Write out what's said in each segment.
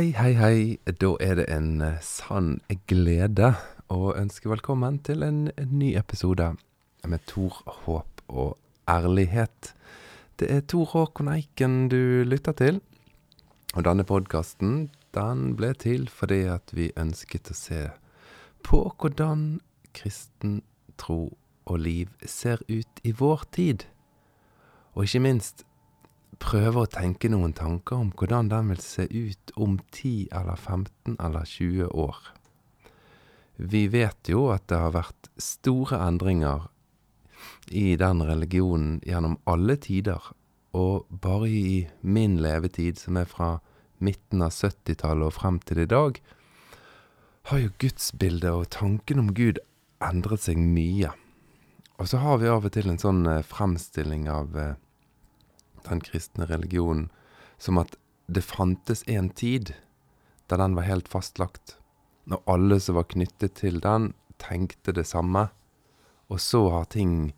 Hei, hei, hei. Da er det en eh, sann glede å ønske velkommen til en, ny episode med Tor, håp og ærlighet. Det er Tor Håkon Eiken du lytter til. Og denne podkasten, den ble til fordi at vi ønsket å se på hvordan kristen tro og liv ser ut i vår tid. Og ikke minst prøve å tenke noen tanker om hvordan den vil se ut om 10 eller 15 eller 20 år. Vi vet jo at det har vært store endringer i den religionen gjennom alle tider, og bare i min levetid, som er fra midten av 70-tallet og frem til i dag, har jo gudsbildet og tanken om Gud endret seg mye. Og så har vi av og til en sånn eh, fremstilling av eh, den kristne religionen som at det fantes en tid da den var helt fastlagt. Når alle som var knyttet til den, tenkte det samme. Og så har ting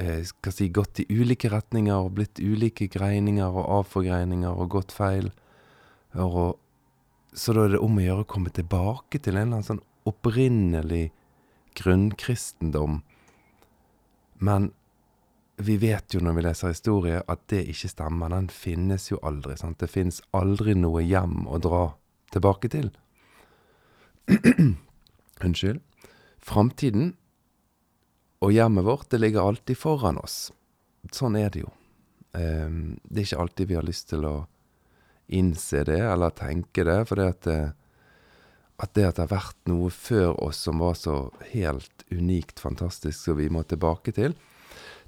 eh, skal si, gått i ulike retninger og blitt ulike greininger og avforgreininger og gått feil. Og, så da er det om å gjøre å komme tilbake til en eller annen sånn opprinnelig grunnkristendom. Men vi vet jo når vi leser historie, at det ikke stemmer. Den finnes jo aldri. sant? Det finnes aldri noe hjem å dra tilbake til. Unnskyld. Framtiden og hjemmet vårt, det ligger alltid foran oss. Sånn er det jo. Um, det er ikke alltid vi har lyst til å innse det, eller tenke det, for det at, at det at det har vært noe før oss som var så helt unikt fantastisk som vi må tilbake til,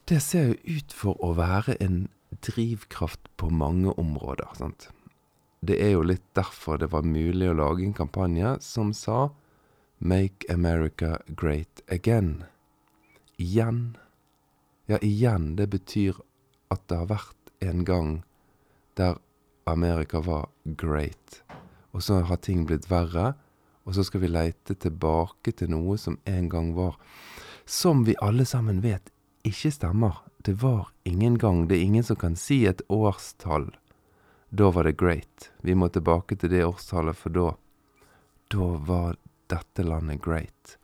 det ser jo ut for å være en drivkraft på mange områder. sant? Det er jo litt derfor det var mulig å lage en kampanje som sa Make America Great Again. Igjen. Ja, igjen. Det betyr at det har vært en gang der Amerika var great. Og så har ting blitt verre, og så skal vi leite tilbake til noe som en gang var. Som vi alle sammen vet ikke stemmer. Det var ingen gang. Det er ingen som kan si et årstall. Da var det great. Vi må tilbake til det årstallet, for da Da var dette landet great.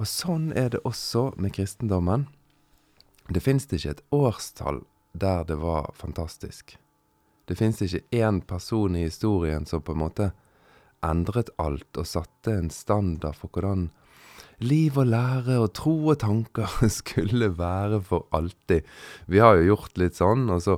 Og sånn er det også med kristendommen. Det fins ikke et årstall der det var fantastisk. Det fins ikke én person i historien som på en måte endret alt og satte en standard for hvordan liv og lære og tro og tanker skulle være for alltid. Vi har jo gjort litt sånn, og så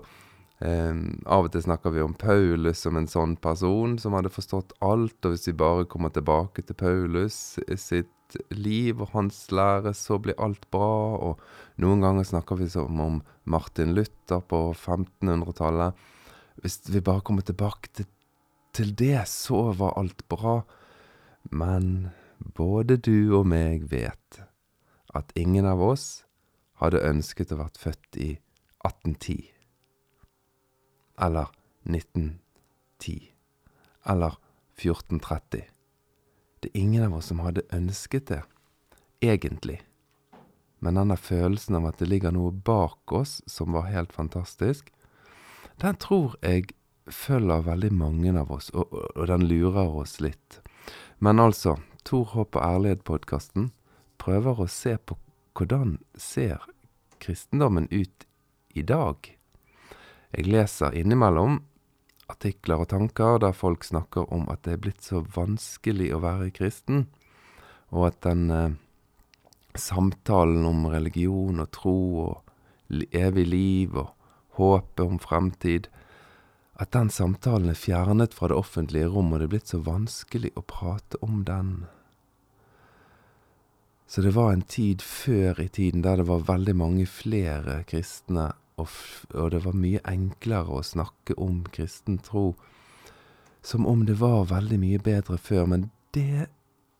eh, av og til snakker vi om Paulus som en sånn person som hadde forstått alt, og hvis vi bare kommer tilbake til Paulus sitt liv og hans lære, så blir alt bra, og noen ganger snakker vi som om Martin Luther på 1500-tallet. Hvis vi bare kommer tilbake til, til det, så var alt bra. Men både du og meg vet at ingen av oss hadde ønsket å vært født i 1810. Eller 1910. Eller 1430. Det er ingen av oss som hadde ønsket det, egentlig. Men denne følelsen av at det ligger noe bak oss som var helt fantastisk, den tror jeg følger veldig mange av oss, og, og den lurer oss litt. Men altså, Tor Håp og ærlighet-podkasten prøver å se på hvordan ser kristendommen ut i dag. Jeg leser innimellom artikler og tanker der folk snakker om at det er blitt så vanskelig å være kristen, og at den eh, samtalen om religion og tro og evig liv og håpet om fremtid at den samtalen er fjernet fra det offentlige rom, og det er blitt så vanskelig å prate om den. Så det var en tid før i tiden der det var veldig mange flere kristne, og, og det var mye enklere å snakke om kristen tro. Som om det var veldig mye bedre før, men det,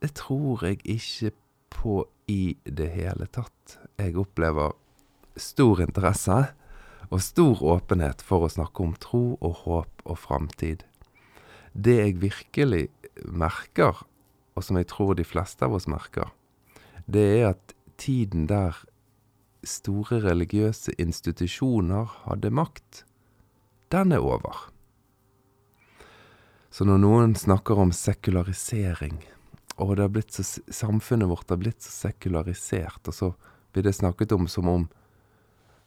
det tror jeg ikke på i det hele tatt. Jeg opplever stor interesse og stor åpenhet for å snakke om tro og håp og framtid. Det jeg virkelig merker, og som jeg tror de fleste av oss merker, det er at tiden der store religiøse institusjoner hadde makt, den er over. Så når noen snakker om sekularisering, og samfunnet vårt har blitt så sekularisert, og så blir det snakket om som om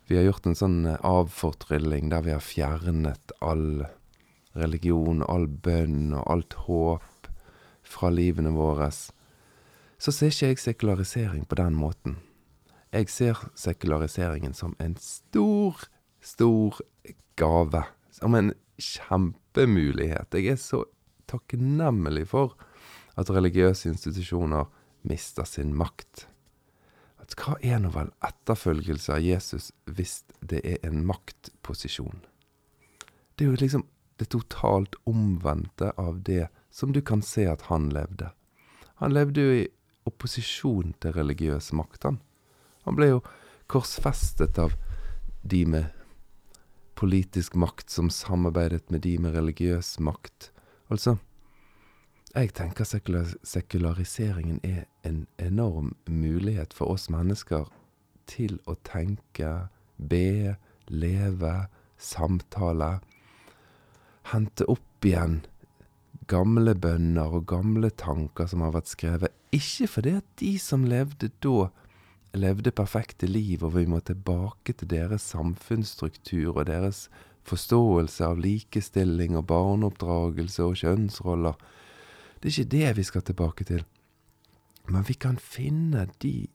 vi har gjort en sånn eh, avfortrylling der vi har fjernet all religion, all bønn og alt håp fra livene våre, så ser ikke jeg sekularisering på den måten. Jeg ser sekulariseringen som en stor, stor gave. Som en kjempemulighet. Jeg er så takknemlig for at religiøse institusjoner mister sin makt. Hva er nå vel etterfølgelse av Jesus hvis det er en maktposisjon? Det er jo liksom det totalt omvendte av det som du kan se at han levde. Han levde jo i opposisjon til religiøs makt, han. Han ble jo korsfestet av de med politisk makt som samarbeidet med de med religiøs makt. Altså, jeg tenker sekular sekulariseringen er en enorm mulighet for oss mennesker til å tenke, be, leve, samtale. Hente opp igjen gamle bønner og gamle tanker som har vært skrevet. Ikke fordi at de som levde da, levde perfekte liv, og vi må tilbake til deres samfunnsstruktur og deres forståelse av likestilling og barneoppdragelse og kjønnsroller. Det er ikke det vi skal tilbake til. Men vi kan finne de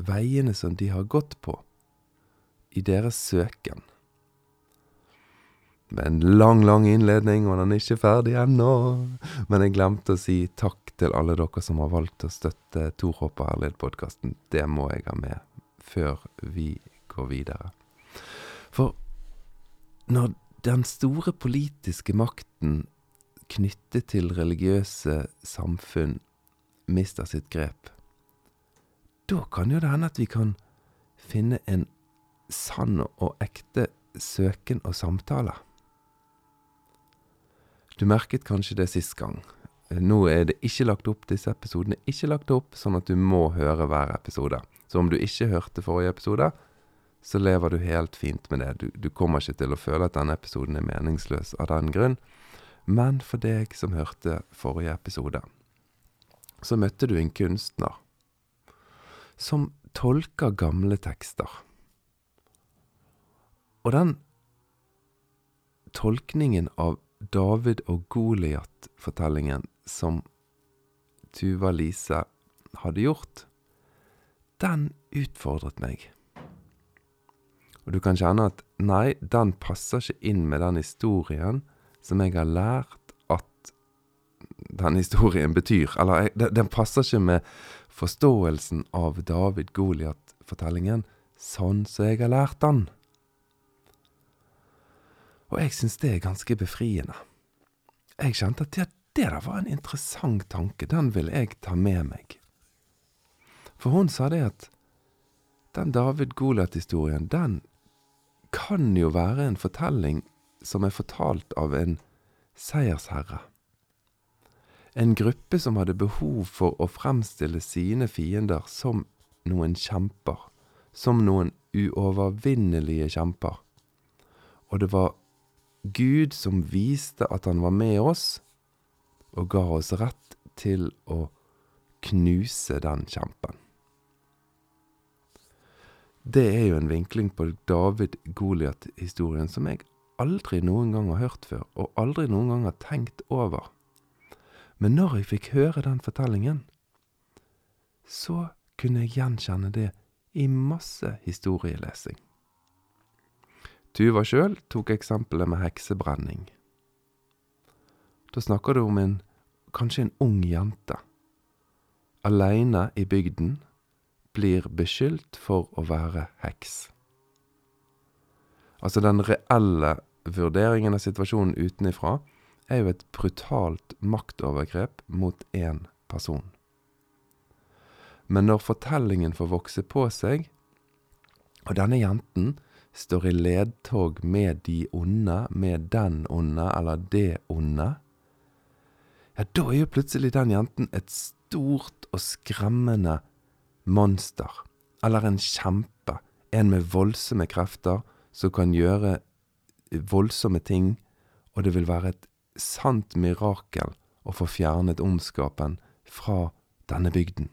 veiene som de har gått på, i deres søken. Med en lang, lang innledning, og den er ikke ferdig ennå. Men jeg glemte å si takk til alle dere som har valgt å støtte Tor Håp og Herlighet-podkasten. Det må jeg ha med før vi går videre. For når den store politiske makten knyttet til religiøse samfunn mister sitt grep, da kan jo det hende at vi kan finne en sann og ekte søken og samtale. Du merket kanskje det sist gang. Nå er det ikke lagt opp, disse episodene er ikke lagt opp sånn at du må høre hver episode. Så om du ikke hørte forrige episode, så lever du helt fint med det. Du, du kommer ikke til å føle at denne episoden er meningsløs av den grunn. Men for deg som hørte forrige episode, så møtte du en kunstner som tolker gamle tekster. Og den tolkningen av David og Goliat-fortellingen som Tuva Lise hadde gjort, den utfordret meg. Og du kan kjenne at nei, den passer ikke inn med den historien som jeg har lært at den historien betyr. Eller den passer ikke med forståelsen av David-Goliat-fortellingen sånn som jeg har lært den. Og jeg syns det er ganske befriende. Jeg kjente at ja, det der var en interessant tanke, den vil jeg ta med meg. For hun sa det at den David-Goliat-historien, den kan jo være en fortelling som er fortalt av en seiersherre. En gruppe som hadde behov for å fremstille sine fiender som noen kjemper, som noen uovervinnelige kjemper. Og det var Gud som viste at han var med oss, og ga oss rett til å knuse den kjempen. Det er jo en vinkling på David-Goliat-historien som jeg aldri noen gang har hørt før, og aldri noen gang har tenkt over. Men når jeg fikk høre den fortellingen, så kunne jeg gjenkjenne det i masse historielesing. Tuva sjøl tok eksempelet med heksebrenning. Da snakker du om en kanskje en ung jente. Aleine i bygden blir beskyldt for å være heks. Altså den reelle vurderingen av situasjonen utenifra er jo et brutalt maktovergrep mot én person. Men når fortellingen får vokse på seg, og denne jenten står i ledtog med de onde, med den onde eller det onde, ja, da er jo plutselig den jenten et stort og skremmende monster. Eller en kjempe. En med voldsomme krefter som kan gjøre voldsomme ting, og det vil være et sant mirakel å få fjernet ondskapen fra denne bygden.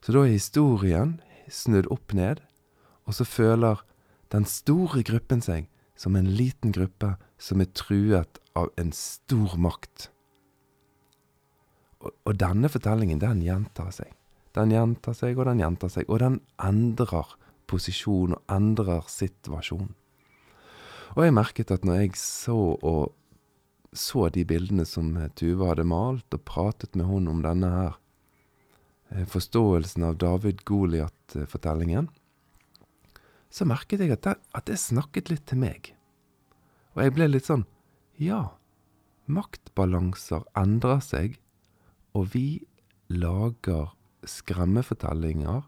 Så da er historien snudd opp ned, og så føler den store gruppen seg som en liten gruppe som er truet av en stor makt. Og, og denne fortellingen, den gjentar seg. Den gjentar seg, og den gjentar seg, og den endrer posisjon og endrer situasjon. Og jeg merket at når jeg så og så de bildene som Tuva hadde malt, og pratet med hun om denne her eh, forståelsen av David-Goliat-fortellingen, så merket jeg at det, at det snakket litt til meg. Og jeg ble litt sånn Ja, maktbalanser endrer seg, og vi lager skremmefortellinger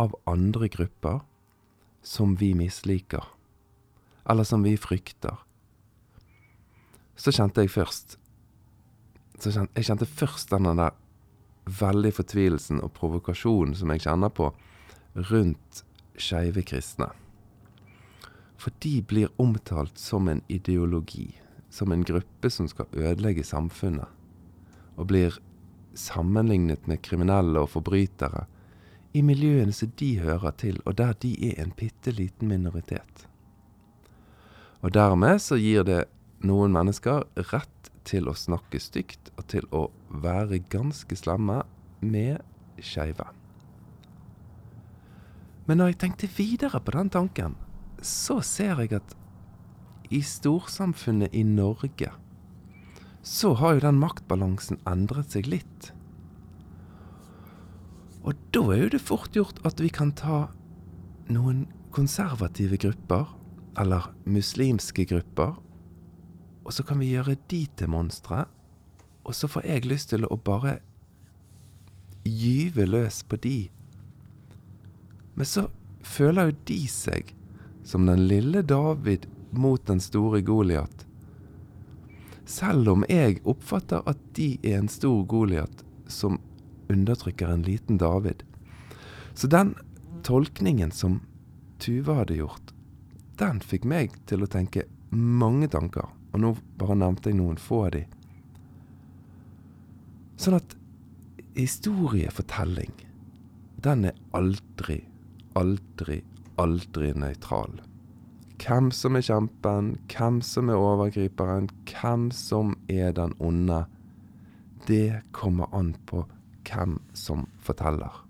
av andre grupper som vi misliker, eller som vi frykter. Så kjente jeg først kjente, Jeg kjente først denne der veldig fortvilelsen og provokasjonen som jeg kjenner på rundt skeive kristne. For de blir omtalt som en ideologi, som en gruppe som skal ødelegge samfunnet, og blir sammenlignet med kriminelle og forbrytere i miljøene som de hører til, og der de er en bitte liten minoritet. Og dermed så gir det noen mennesker rett til å snakke stygt og til å være ganske slemme med skeive. Men når jeg tenkte videre på den tanken, så ser jeg at i storsamfunnet i Norge så har jo den maktbalansen endret seg litt. Og da er jo det fort gjort at vi kan ta noen konservative grupper, eller muslimske grupper, og så kan vi gjøre de til monstre, og så får jeg lyst til å bare gyve løs på de men så føler jo de seg som den lille David mot den store Goliat. Selv om jeg oppfatter at de er en stor Goliat som undertrykker en liten David. Så den tolkningen som Tuva hadde gjort, den fikk meg til å tenke mange tanker. Og nå bare nevnte jeg noen få av de. Sånn at historiefortelling, den er aldri aldri, aldri nøytral. Hvem som er kjempen, hvem som er overgriperen, hvem som er den onde, det kommer an på hvem som forteller.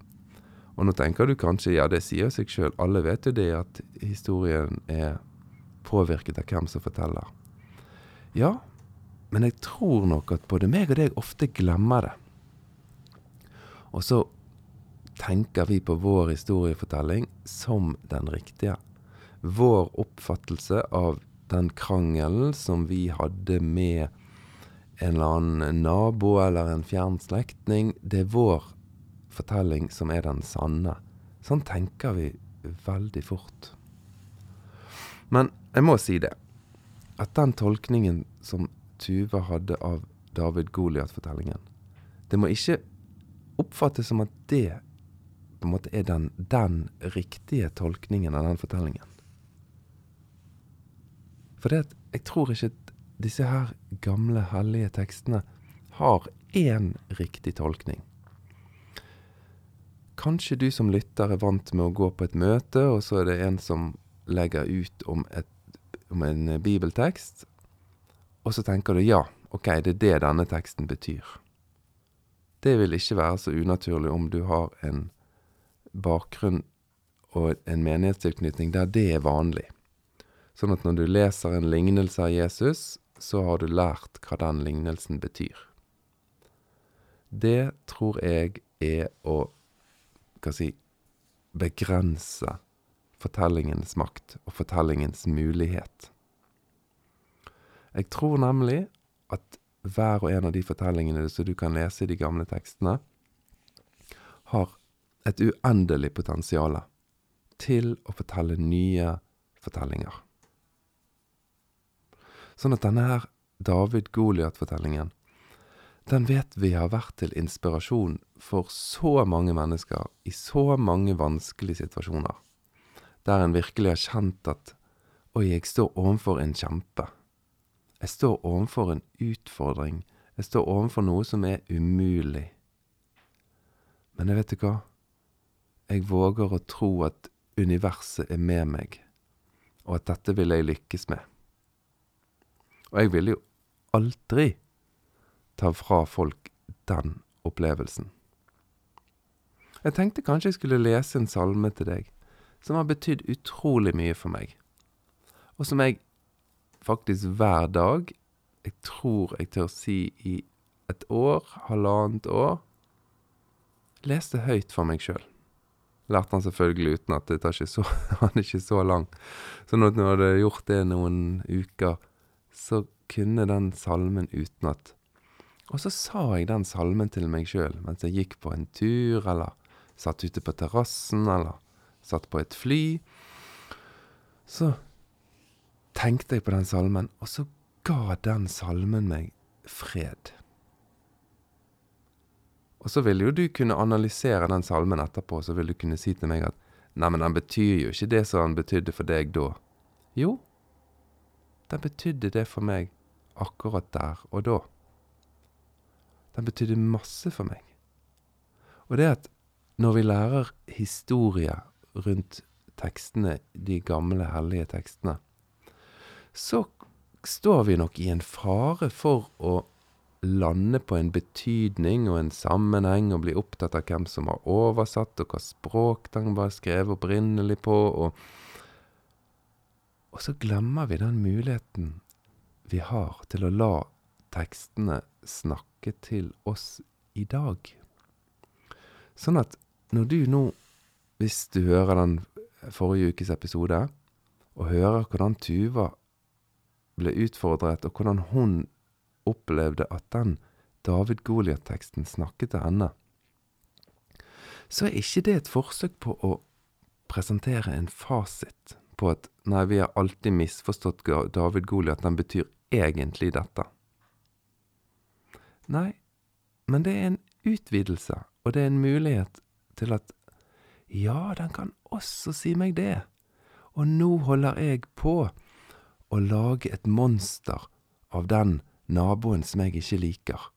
Og nå tenker du kanskje ja, det sier seg sjøl, alle vet jo det at historien er påvirket av hvem som forteller. Ja, men jeg tror nok at både meg og deg ofte glemmer det. Og så tenker vi på vår historiefortelling som den riktige. Vår oppfattelse av den krangelen som vi hadde med en eller annen nabo eller en fjern slektning, det er vår fortelling som er den sanne. Sånn tenker vi veldig fort. Men jeg må si det, at den tolkningen som Tuva hadde av David Goliat-fortellingen, det må ikke oppfattes som at det på en måte er den, den riktige tolkningen av den fortellingen. For det at jeg tror ikke disse her gamle, hellige tekstene har én riktig tolkning. Kanskje du som lytter er vant med å gå på et møte, og så er det en som legger ut om, et, om en bibeltekst, og så tenker du ja, ok, det er det denne teksten betyr. Det vil ikke være så unaturlig om du har en bakgrunn og en menighetstilknytning der det er vanlig. Sånn at når du leser en lignelse av Jesus, så har du lært hva den lignelsen betyr. Det tror jeg er å hva si begrense fortellingens makt og fortellingens mulighet. Jeg tror nemlig at hver og en av de fortellingene som du kan lese i de gamle tekstene, har et uendelig potensial til å fortelle nye fortellinger. Sånn at denne her David-Goliat-fortellingen, den vet vi har vært til inspirasjon for så mange mennesker i så mange vanskelige situasjoner, der en virkelig har kjent at oi, jeg står overfor en kjempe. Jeg står overfor en utfordring. Jeg står overfor noe som er umulig. Men jeg vet du hva? Jeg våger å tro at universet er med meg, og at dette vil jeg lykkes med. Og jeg vil jo aldri ta fra folk den opplevelsen. Jeg tenkte kanskje jeg skulle lese en salme til deg som har betydd utrolig mye for meg, og som jeg faktisk hver dag, jeg tror jeg tør si i et år, halvannet år, leste høyt for meg sjøl. Lærte han selvfølgelig uten at det tar ikke så, han er ikke så lang. Så når jeg hadde gjort det noen uker, så kunne den salmen utenat. Og så sa jeg den salmen til meg sjøl mens jeg gikk på en tur, eller satt ute på terrassen, eller satt på et fly. Så tenkte jeg på den salmen, og så ga den salmen meg fred. Og så vil jo du kunne analysere den salmen etterpå, så vil du kunne si til meg at Nei, men den betyr jo ikke det som den betydde for deg da. Jo, den betydde det for meg akkurat der og da. Den betydde masse for meg. Og det at når vi lærer historie rundt tekstene, de gamle, hellige tekstene, så står vi nok i en fare for å lande på en betydning og en sammenheng og bli opptatt av hvem som har oversatt, og hva språk den var skrevet opprinnelig på, og Og så glemmer vi den muligheten vi har til å la tekstene snakke til oss i dag. Sånn at når du nå, hvis du hører den forrige ukes episode, og hører hvordan Tuva ble utfordret, og hvordan hun opplevde at den David-Goliat-teksten snakket til henne, så er ikke det et forsøk på å presentere en fasit på at nei, vi har alltid misforstått David-Goliat, den betyr egentlig dette. Nei, men det er en utvidelse, og det er en mulighet til at ja, den kan også si meg det, og nå holder jeg på å lage et monster av den naboen som jeg ikke liker.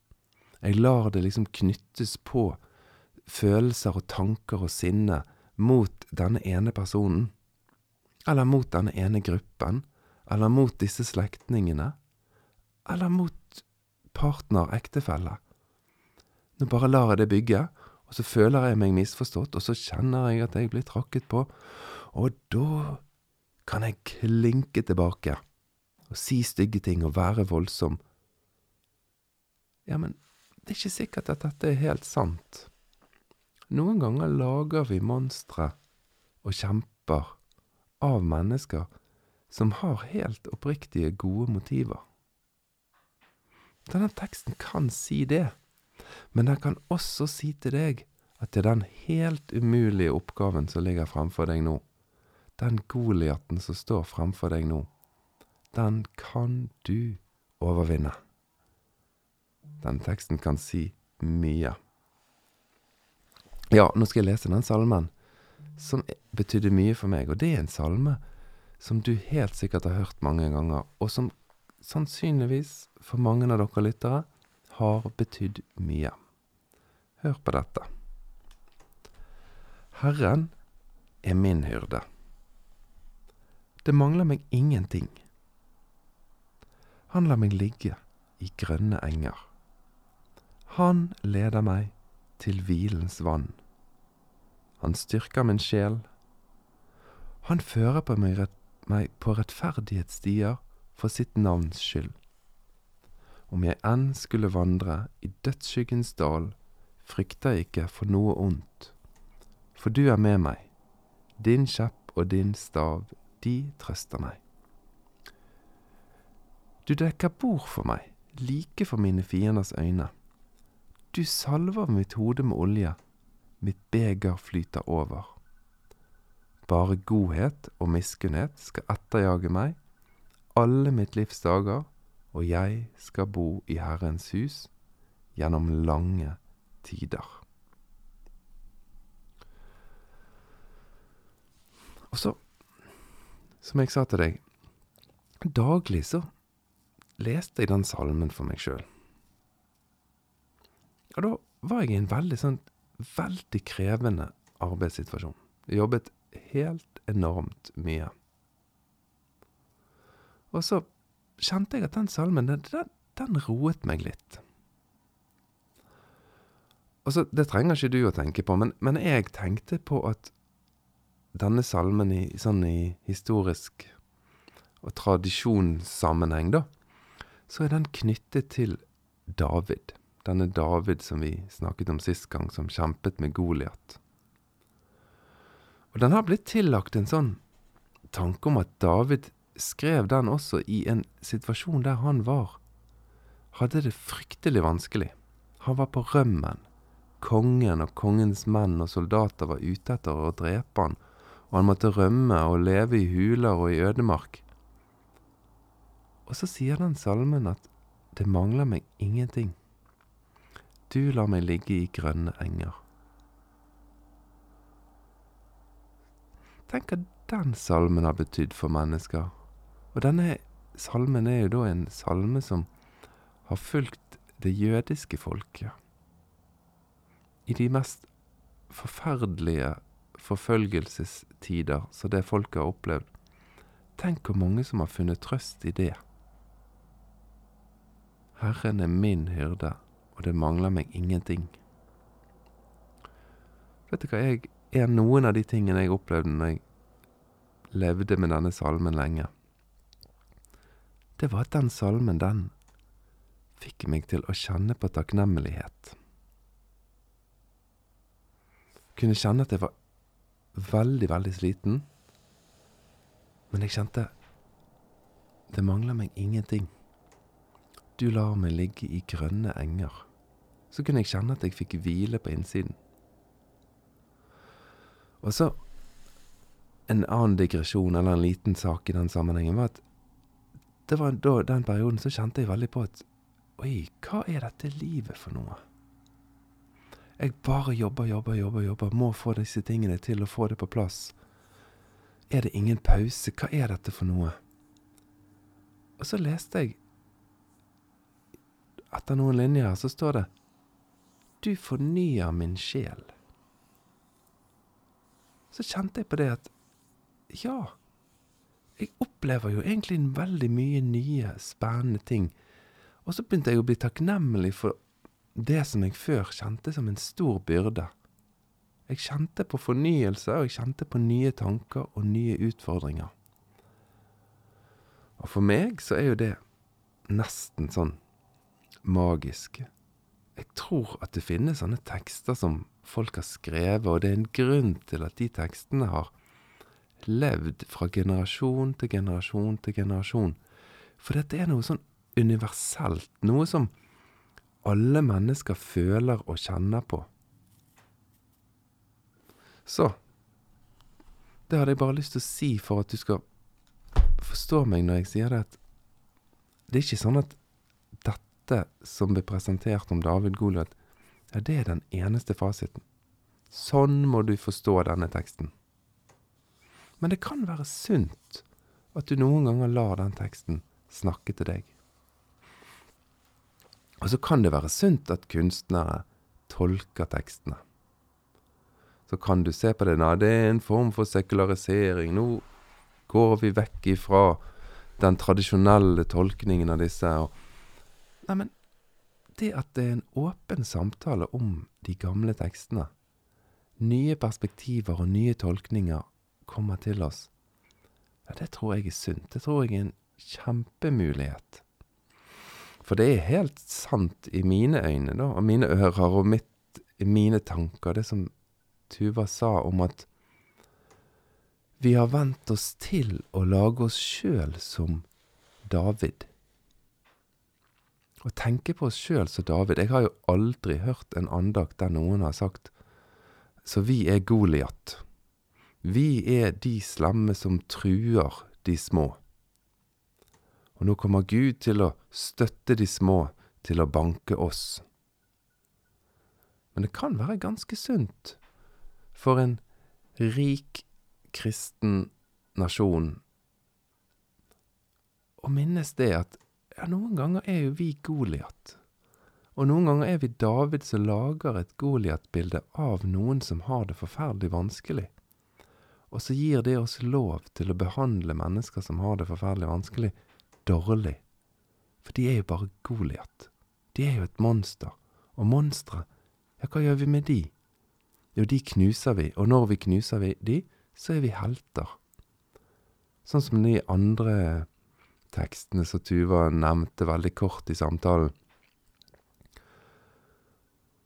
Jeg lar det liksom knyttes på følelser og tanker og sinne mot denne ene personen, eller mot denne ene gruppen, eller mot disse slektningene, eller mot partner, ektefelle. Nå bare lar jeg det bygge, og så føler jeg meg misforstått, og så kjenner jeg at jeg blir trakket på, og da kan jeg klinke tilbake og si stygge ting og være voldsom ja, men det er ikke sikkert at dette er helt sant. Noen ganger lager vi monstre og kjemper av mennesker som har helt oppriktige, gode motiver. Denne teksten kan si det, men den kan også si til deg at det er den helt umulige oppgaven som ligger fremfor deg nå, den Goliaten som står fremfor deg nå, den kan du overvinne. Den teksten kan si mye. Ja, nå skal jeg lese den salmen som betydde mye for meg, og det er en salme som du helt sikkert har hørt mange ganger, og som sannsynligvis for mange av dere lyttere har betydd mye. Hør på dette. Herren er min hyrde. Det mangler meg ingenting. Han lar meg ligge i grønne enger. Han leder meg til hvilens vann. Han styrker min sjel. Han fører på meg, meg på rettferdighetsstier for sitt navns skyld. Om jeg enn skulle vandre i dødsskyggens dal, frykter jeg ikke for noe ondt. For du er med meg, din kjepp og din stav, de trøster meg. Du dekker bord for meg, like for mine fienders øyne. Du salver mitt hode med olje, mitt beger flyter over. Bare godhet og miskunnhet skal etterjage meg alle mitt livs dager, og jeg skal bo i Herrens hus gjennom lange tider. Og så, som jeg sa til deg, daglig så leste jeg den salmen for meg sjøl. Og da var jeg i en veldig sånn veldig krevende arbeidssituasjon. Jeg jobbet helt enormt mye. Og så kjente jeg at den salmen, den, den roet meg litt. Og så, Det trenger ikke du å tenke på, men, men jeg tenkte på at denne salmen i, sånn i historisk og tradisjonssammenheng, da, så er den knyttet til David. Denne David som vi snakket om sist gang, som kjempet med Goliat. Og den har blitt tillagt en sånn tanke om at David skrev den også i en situasjon der han var hadde det fryktelig vanskelig. Han var på rømmen. Kongen og kongens menn og soldater var ute etter å drepe han, og han måtte rømme og leve i huler og i ødemark. Og så sier den salmen at det mangler meg ingenting. Du lar meg ligge i grønne enger. Tenk hva den salmen har betydd for mennesker. Og denne salmen er jo da en salme som har fulgt det jødiske folket i de mest forferdelige forfølgelsestider som det folket har opplevd. Tenk hvor mange som har funnet trøst i det. Herren er min hyrde, og det mangler meg ingenting. Vet du hva, jeg er noen av de tingene jeg opplevde når jeg levde med denne salmen lenge. Det var at den salmen, den fikk meg til å kjenne på takknemlighet. Kunne kjenne at jeg var veldig, veldig sliten. Men jeg kjente det mangler meg ingenting. Du lar meg ligge i grønne enger. Så kunne jeg kjenne at jeg fikk hvile på innsiden. Og så en annen digresjon, eller en liten sak i den sammenhengen, var at det var da, den perioden så kjente jeg veldig på at Oi, hva er dette livet for noe? Jeg bare jobber, jobber, jobber, jobber, må få disse tingene til å få det på plass. Er det ingen pause? Hva er dette for noe? Og så leste jeg Etter noen linjer så står det Du fornyer min sjel. Så kjente jeg på det at ja, jeg opplever jo egentlig veldig mye nye, spennende ting og så begynte jeg å bli takknemlig for det som jeg før kjente som en stor byrde. Jeg kjente på fornyelse, og jeg kjente på nye tanker og nye utfordringer. Og for meg så er jo det nesten sånn magisk. Jeg tror at det finnes sånne tekster som folk har skrevet, og det er en grunn til at de tekstene har levd fra generasjon til generasjon til generasjon. For dette er noe sånn universelt, noe som alle mennesker føler og kjenner på. Så Det hadde jeg bare lyst til å si for at du skal forstå meg når jeg sier det, at det er ikke sånn at dette som ble presentert om David Goliat, ja, det er den eneste fasiten. Sånn må du forstå denne teksten. Men det kan være sunt at du noen ganger lar den teksten snakke til deg. Og så kan det være sunt at kunstnere tolker tekstene. Så kan du se på det Nei, det er en form for sekularisering. Nå går vi vekk ifra den tradisjonelle tolkningen av disse. Og, nei, men det at det er en åpen samtale om de gamle tekstene, nye perspektiver og nye tolkninger kommer til oss, ja, det tror jeg er sunt. Det tror jeg er en kjempemulighet. For det er helt sant i mine øyne, da, og mine ører og mitt, mine tanker, det som Tuva sa om at vi har vent oss til å lage oss sjøl som David. Å tenke på oss sjøl som David Jeg har jo aldri hørt en andakt der noen har sagt så vi er Goliat. Vi er de slemme som truer de små. Og nå kommer Gud til å støtte de små til å banke oss. Men det kan være ganske sunt for en rik kristen nasjon å minnes det at Ja, noen ganger er jo vi Goliat. Og noen ganger er vi David som lager et Goliat-bilde av noen som har det forferdelig vanskelig. Og så gir det oss lov til å behandle mennesker som har det forferdelig vanskelig, dårlig. For de er jo bare Goliat. De er jo et monster. Og monstre, ja, hva gjør vi med de? Jo, de knuser vi, og når vi knuser vi de, så er vi helter. Sånn som de andre tekstene som Tuva nevnte veldig kort i samtalen.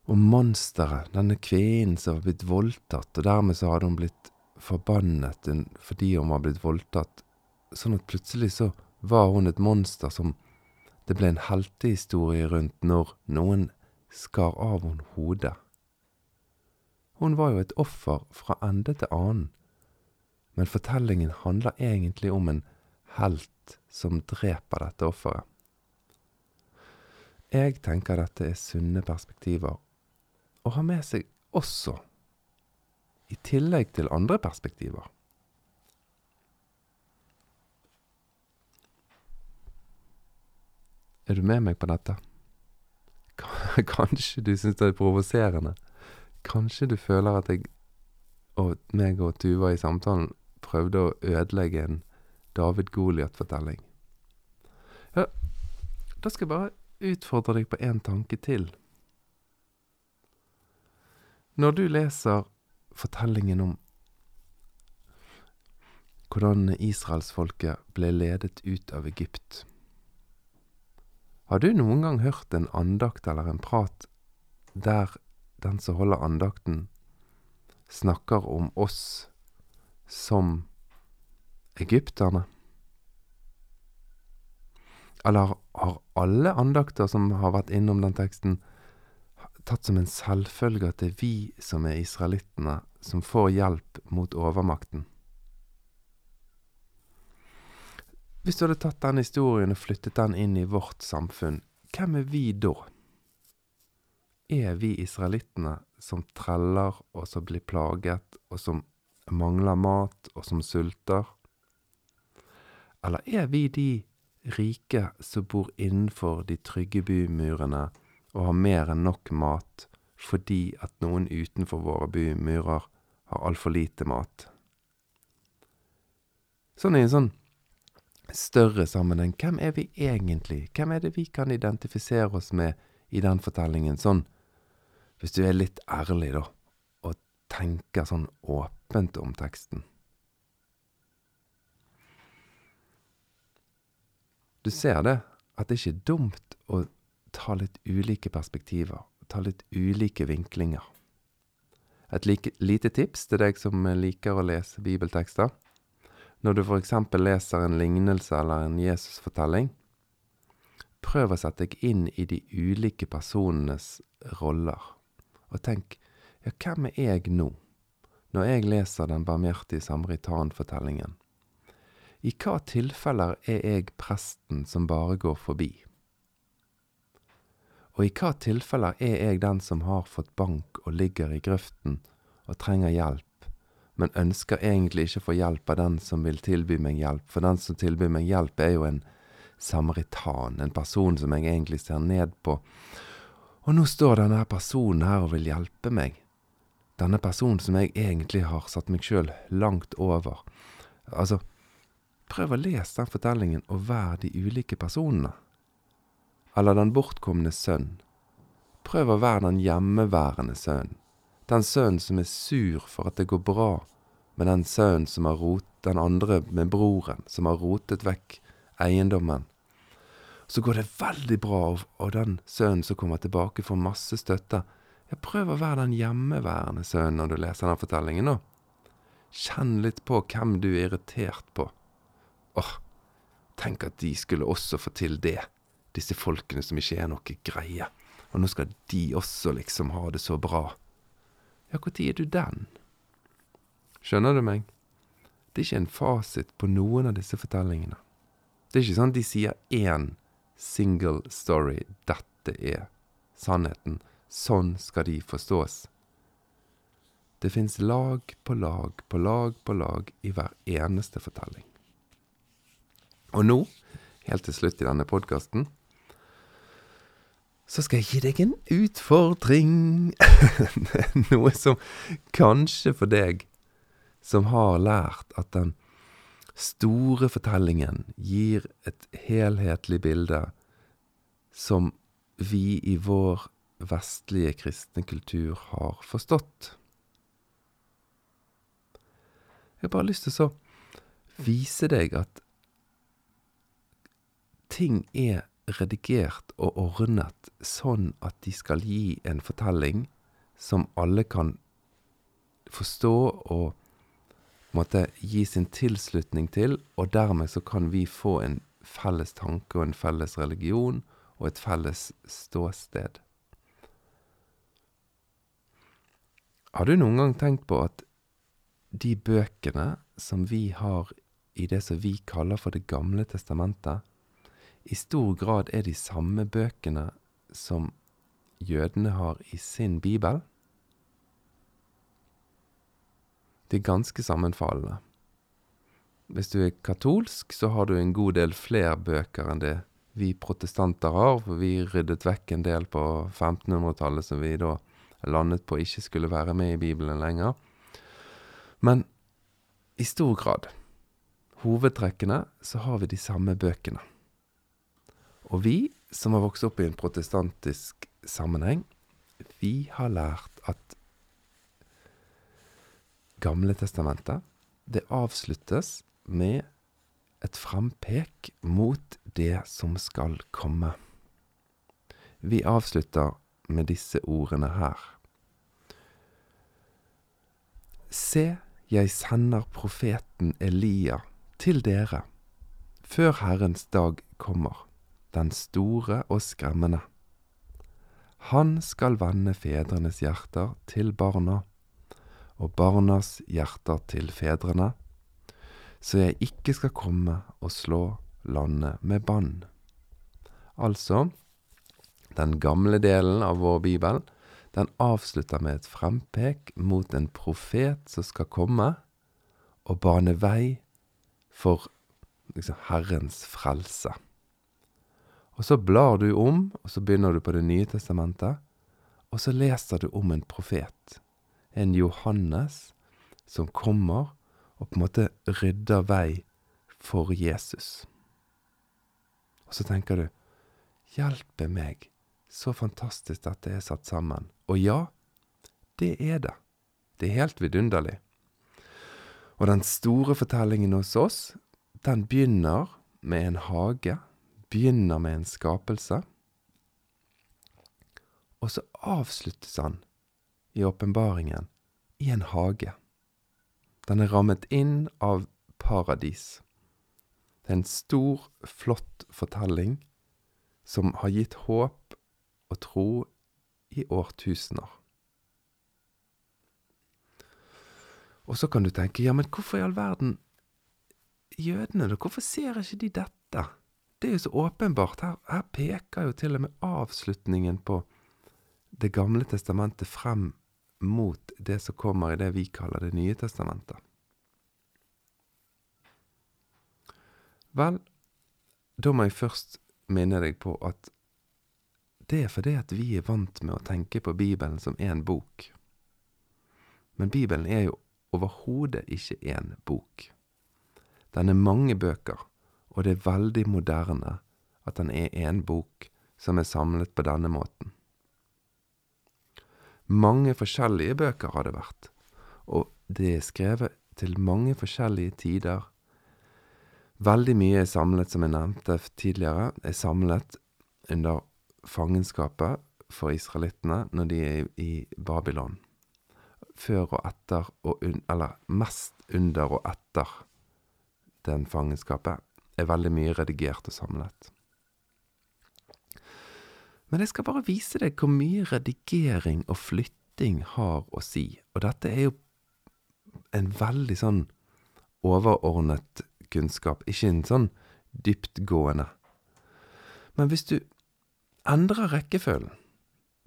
Og monsteret, denne kvinnen som var blitt voldtatt, og dermed så hadde hun blitt forbannet fordi hun var blitt voldtatt, sånn at plutselig så var hun et monster som det ble en heltehistorie rundt når noen skar av henne hodet. Hun var jo et offer fra ende til annen, men fortellingen handler egentlig om en helt som dreper dette offeret. Jeg tenker dette er sunne perspektiver å ha med seg også, i tillegg til andre perspektiver. Er du med meg på dette? Kanskje du syns det er provoserende? Kanskje du føler at jeg og meg og Tuva i samtalen prøvde å ødelegge en David Goliat-fortelling? Ja, da skal jeg bare utfordre deg på én tanke til. Når du leser fortellingen om hvordan israelsfolket ble ledet ut av Egypt Har du noen gang hørt en andakt eller en prat der den som holder andakten, snakker om oss som egypterne? Eller har alle andakter som har vært innom den teksten, tatt som en selvfølge at det er vi som er israelittene, som får hjelp mot overmakten? Hvis du hadde tatt den historien og flyttet den inn i vårt samfunn, hvem er vi da? Er vi israelittene som treller og som blir plaget, og som mangler mat, og som sulter? Eller er vi de rike som bor innenfor de trygge bymurene og har mer enn nok mat fordi at noen utenfor våre bymurer har altfor lite mat? Sånn i en sånn større sammenheng, hvem er vi egentlig? Hvem er det vi kan identifisere oss med i den fortellingen? Sånn, hvis du er litt ærlig, da, og tenker sånn åpent om teksten. Du ser det, at det ikke er dumt å ta litt ulike perspektiver, ta litt ulike vinklinger. Et like, lite tips til deg som liker å lese bibeltekster. Når du eksempel leser en lignelse eller en Jesusfortelling, prøv å sette deg inn i de ulike personenes roller, og tenk, ja, hvem er jeg nå, når jeg leser den barmhjertige samaritan-fortellingen? I hva tilfeller er jeg presten som bare går forbi? Og i hva tilfeller er jeg den som har fått bank og ligger i grøften og trenger hjelp, men ønsker egentlig ikke å få hjelp av den som vil tilby meg hjelp, for den som tilbyr meg hjelp, er jo en samaritan, en person som jeg egentlig ser ned på. Og nå står denne personen her og vil hjelpe meg. Denne personen som jeg egentlig har satt meg sjøl langt over. Altså, Prøv å lese den fortellingen og være de ulike personene. Eller den bortkomne sønn. Prøv å være den hjemmeværende sønnen. Den sønnen som er sur for at det går bra med den sønnen som har rot, den andre med broren, som har rotet vekk eiendommen. Så går det veldig bra, og den sønnen som kommer tilbake, får masse støtte. Jeg prøv å være den hjemmeværende sønnen når du leser den fortellingen nå. Kjenn litt på hvem du er irritert på. Åh, tenk at de skulle også få til det. Disse folkene som ikke er noe greie. Og nå skal de også liksom ha det så bra. Ja, når er du den? Skjønner du meg? Det er ikke en fasit på noen av disse fortellingene. Det er ikke sånn de sier én single story. Dette er sannheten. Sånn skal de forstås. Det fins lag på lag på lag på lag i hver eneste fortelling. Og nå helt til slutt i denne podkasten, så skal jeg gi deg en utfordring. Noe som kanskje for deg som har lært at den store fortellingen gir et helhetlig bilde som vi i vår vestlige kristne kultur har forstått. Jeg har bare lyst til å vise deg at ting er redigert og ordnet sånn at de skal gi en fortelling som alle kan forstå og måtte gi sin tilslutning til, og dermed så kan vi få en felles tanke og en felles religion og et felles ståsted. Har du noen gang tenkt på at de bøkene som vi har i det som vi kaller for Det gamle testamentet, i stor grad er de samme bøkene som jødene har i sin bibel. De er ganske sammenfallende. Hvis du er katolsk, så har du en god del flere bøker enn det vi protestanter har, for vi ryddet vekk en del på 1500-tallet som vi da landet på ikke skulle være med i Bibelen lenger. Men i stor grad, hovedtrekkene, så har vi de samme bøkene. Og vi som har vokst opp i en protestantisk sammenheng, vi har lært at Gamle testamentet, det avsluttes med et frampek mot det som skal komme. Vi avslutter med disse ordene her. Se, jeg sender profeten Elia til dere før Herrens dag kommer den store og skremmende. Han skal vende fedrenes hjerter til barna, og barnas hjerter til fedrene, så jeg ikke skal komme og slå landet med bann. Altså, den gamle delen av vår bibel, den avslutter med et frempek mot en profet som skal komme og bane vei for liksom, Herrens frelse. Og så blar du om, og så begynner du på Det nye testamentet, og så leser du om en profet, en Johannes, som kommer og på en måte rydder vei for Jesus. Og så tenker du, hjelpe meg, så fantastisk dette er satt sammen. Og ja, det er det. Det er helt vidunderlig. Og den store fortellingen hos oss, den begynner med en hage begynner med en skapelse, og så avsluttes han i åpenbaringen i en hage. Den er rammet inn av paradis. Det er en stor, flott fortelling som har gitt håp og tro i årtusener. Og så kan du tenke, ja, men hvorfor i all verden jødene, da? Hvorfor ser ikke de dette? Det er jo så åpenbart. Her, her peker jo til og med avslutningen på Det gamle testamentet frem mot det som kommer i det vi kaller Det nye testamentet. Vel, da må jeg først minne deg på at det er fordi at vi er vant med å tenke på Bibelen som én bok. Men Bibelen er jo overhodet ikke én bok. Den er mange bøker og det er veldig moderne at den er en bok som er samlet på denne måten. Mange forskjellige bøker har det vært, og det er skrevet til mange forskjellige tider. Veldig mye er samlet, som jeg nevnte tidligere, er samlet under fangenskapet for israelittene når de er i Babylon. Før og etter, og un, eller mest under og etter den fangenskapet, er veldig mye redigert og samlet. Men jeg skal bare vise deg hvor mye redigering og flytting har å si. Og dette er jo en veldig sånn overordnet kunnskap, ikke en sånn dyptgående. Men hvis du endrer rekkefølgen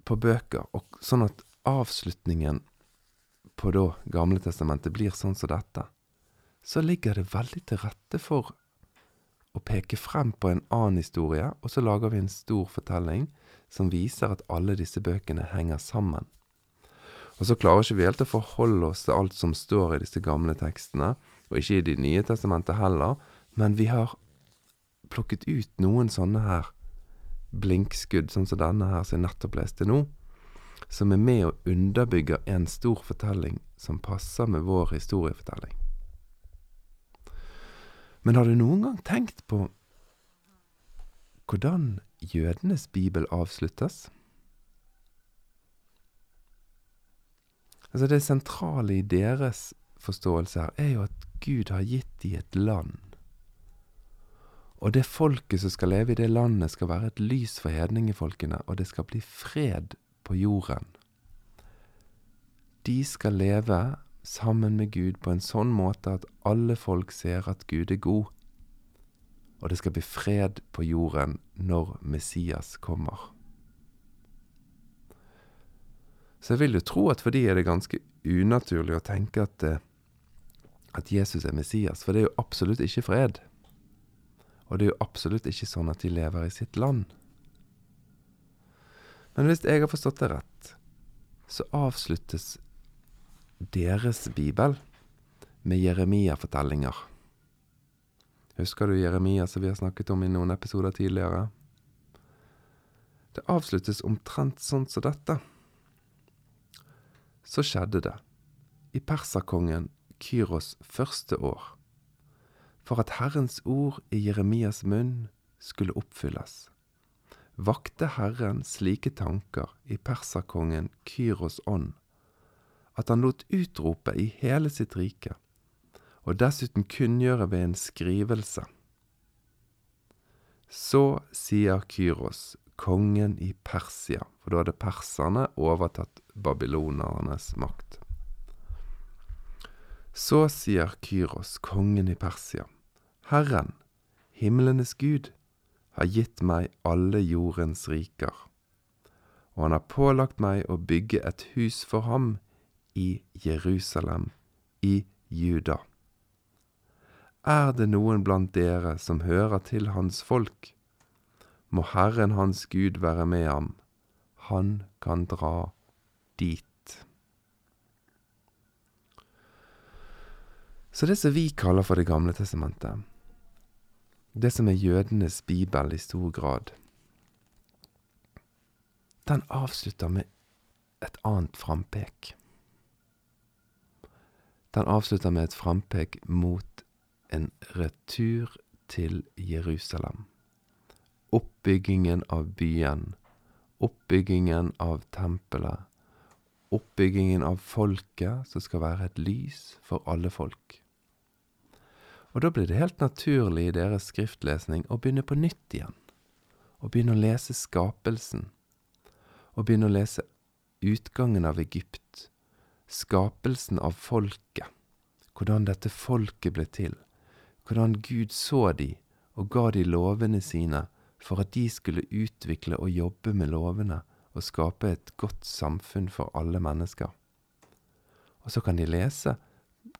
på bøker, og sånn at avslutningen på da Gamle testamentet blir sånn som dette, så ligger det veldig til rette for å peke frem på en annen historie, og så lager vi en stor fortelling som viser at alle disse bøkene henger sammen. Og så klarer ikke vi helt å forholde oss til alt som står i disse gamle tekstene, og ikke i Det nye testamentet heller, men vi har plukket ut noen sånne her blinkskudd, sånn som denne her som jeg nettopp leste nå, som er med og underbygger en stor fortelling som passer med vår historiefortelling. Men har du noen gang tenkt på hvordan jødenes bibel avsluttes? Altså Det sentrale i deres forståelse her er jo at Gud har gitt dem et land. Og det folket som skal leve i det landet, skal være et lys for hedningefolkene, og det skal bli fred på jorden. De skal leve sammen med Gud på en sånn måte at alle folk ser at Gud er god, og det skal bli fred på jorden når Messias kommer. Så jeg vil jo tro at for de er det ganske unaturlig å tenke at, eh, at Jesus er Messias, for det er jo absolutt ikke fred. Og det er jo absolutt ikke sånn at de lever i sitt land. Men hvis jeg har forstått det rett, så avsluttes deres bibel med Jeremia-fortellinger. Husker du Jeremia som vi har snakket om i noen episoder tidligere? Det avsluttes omtrent sånn som dette. Så skjedde det, i perserkongen Kyros første år, for at Herrens ord i Jeremias munn skulle oppfylles vakte Herren slike tanker i perserkongen Kyros ånd, at han lot utrope i hele sitt rike, og dessuten kunngjøre ved en skrivelse. Så sier Kyros, kongen i Persia, for da hadde perserne overtatt babylonernes makt. Så sier Kyros, kongen i Persia, Herren, himlenes Gud, har gitt meg alle jordens riker, og han har pålagt meg å bygge et hus for ham i Jerusalem, i Juda. Er det noen blant dere som hører til hans folk, må Herren hans Gud være med ham, han kan dra dit. Så det som vi kaller for Det gamle testamentet, det som er jødenes bibel i stor grad, den avslutter med et annet frampek. Den avslutter med et frampek mot en retur til Jerusalem. Oppbyggingen av byen, oppbyggingen av tempelet, oppbyggingen av folket som skal være et lys for alle folk. Og da blir det helt naturlig i deres skriftlesning å begynne på nytt igjen. Å begynne å lese skapelsen. Å begynne å lese utgangen av Egypt. Skapelsen av folket. Hvordan dette folket ble til. Hvordan Gud så de og ga de lovene sine for at de skulle utvikle og jobbe med lovene og skape et godt samfunn for alle mennesker. Og så kan de lese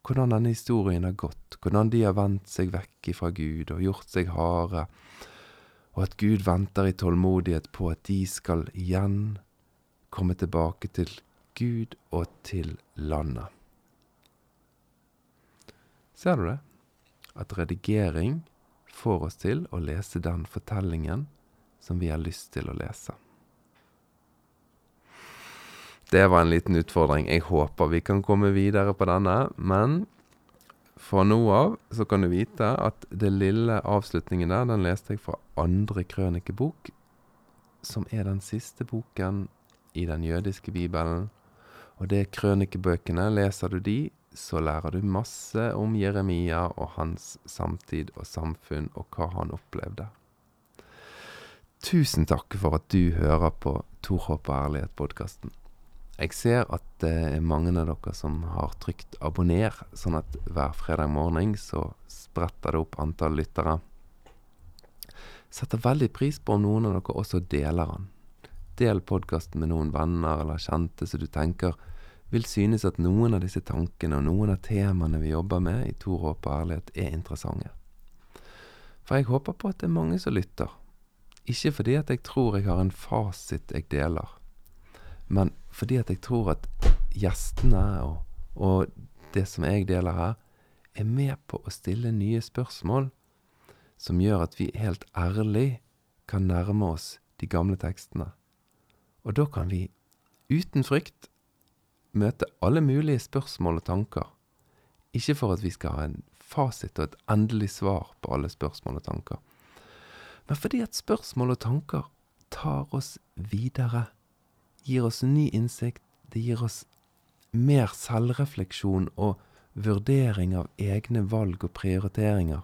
hvordan denne historien har gått, hvordan de har vendt seg vekk ifra Gud og gjort seg harde, og at Gud venter i tålmodighet på at de skal igjen komme tilbake til Gud og til landet. Ser du det? At redigering får oss til å lese den fortellingen som vi har lyst til å lese. Det var en liten utfordring. Jeg håper vi kan komme videre på denne, men fra nå av så kan du vite at det lille avslutningen der, den leste jeg fra andre krønikebok, som er den siste boken i den jødiske bibelen. Og det er krønikebøkene. Leser du de, så lærer du masse om Jeremia og hans samtid og samfunn, og hva han opplevde. Tusen takk for at du hører på Tor Håp og ærlighet-podkasten. Jeg ser at det er mange av dere som har trykt 'abonner', sånn at hver fredag morgen så spretter det opp antall lyttere. Setter veldig pris på om noen av dere også deler den. Del podkasten med noen venner eller kjente som du tenker vil synes at noen av disse tankene og noen av temaene vi jobber med i Tor håp og ærlighet, er interessante. For jeg håper på at det er mange som lytter. Ikke fordi at jeg tror jeg har en fasit jeg deler, men fordi at jeg tror at gjestene og, og det som jeg deler her, er med på å stille nye spørsmål som gjør at vi helt ærlig kan nærme oss de gamle tekstene. Og da kan vi, uten frykt, møte alle mulige spørsmål og tanker. Ikke for at vi skal ha en fasit og et endelig svar på alle spørsmål og tanker, men fordi at spørsmål og tanker tar oss videre, gir oss ny innsikt, det gir oss mer selvrefleksjon og vurdering av egne valg og prioriteringer.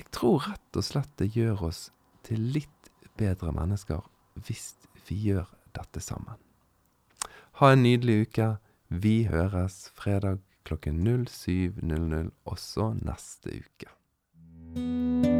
Jeg tror rett og slett det gjør oss til litt bedre mennesker hvis vi gjør dette sammen. Ha en nydelig uke. Vi høres fredag klokken 07.00 også neste uke.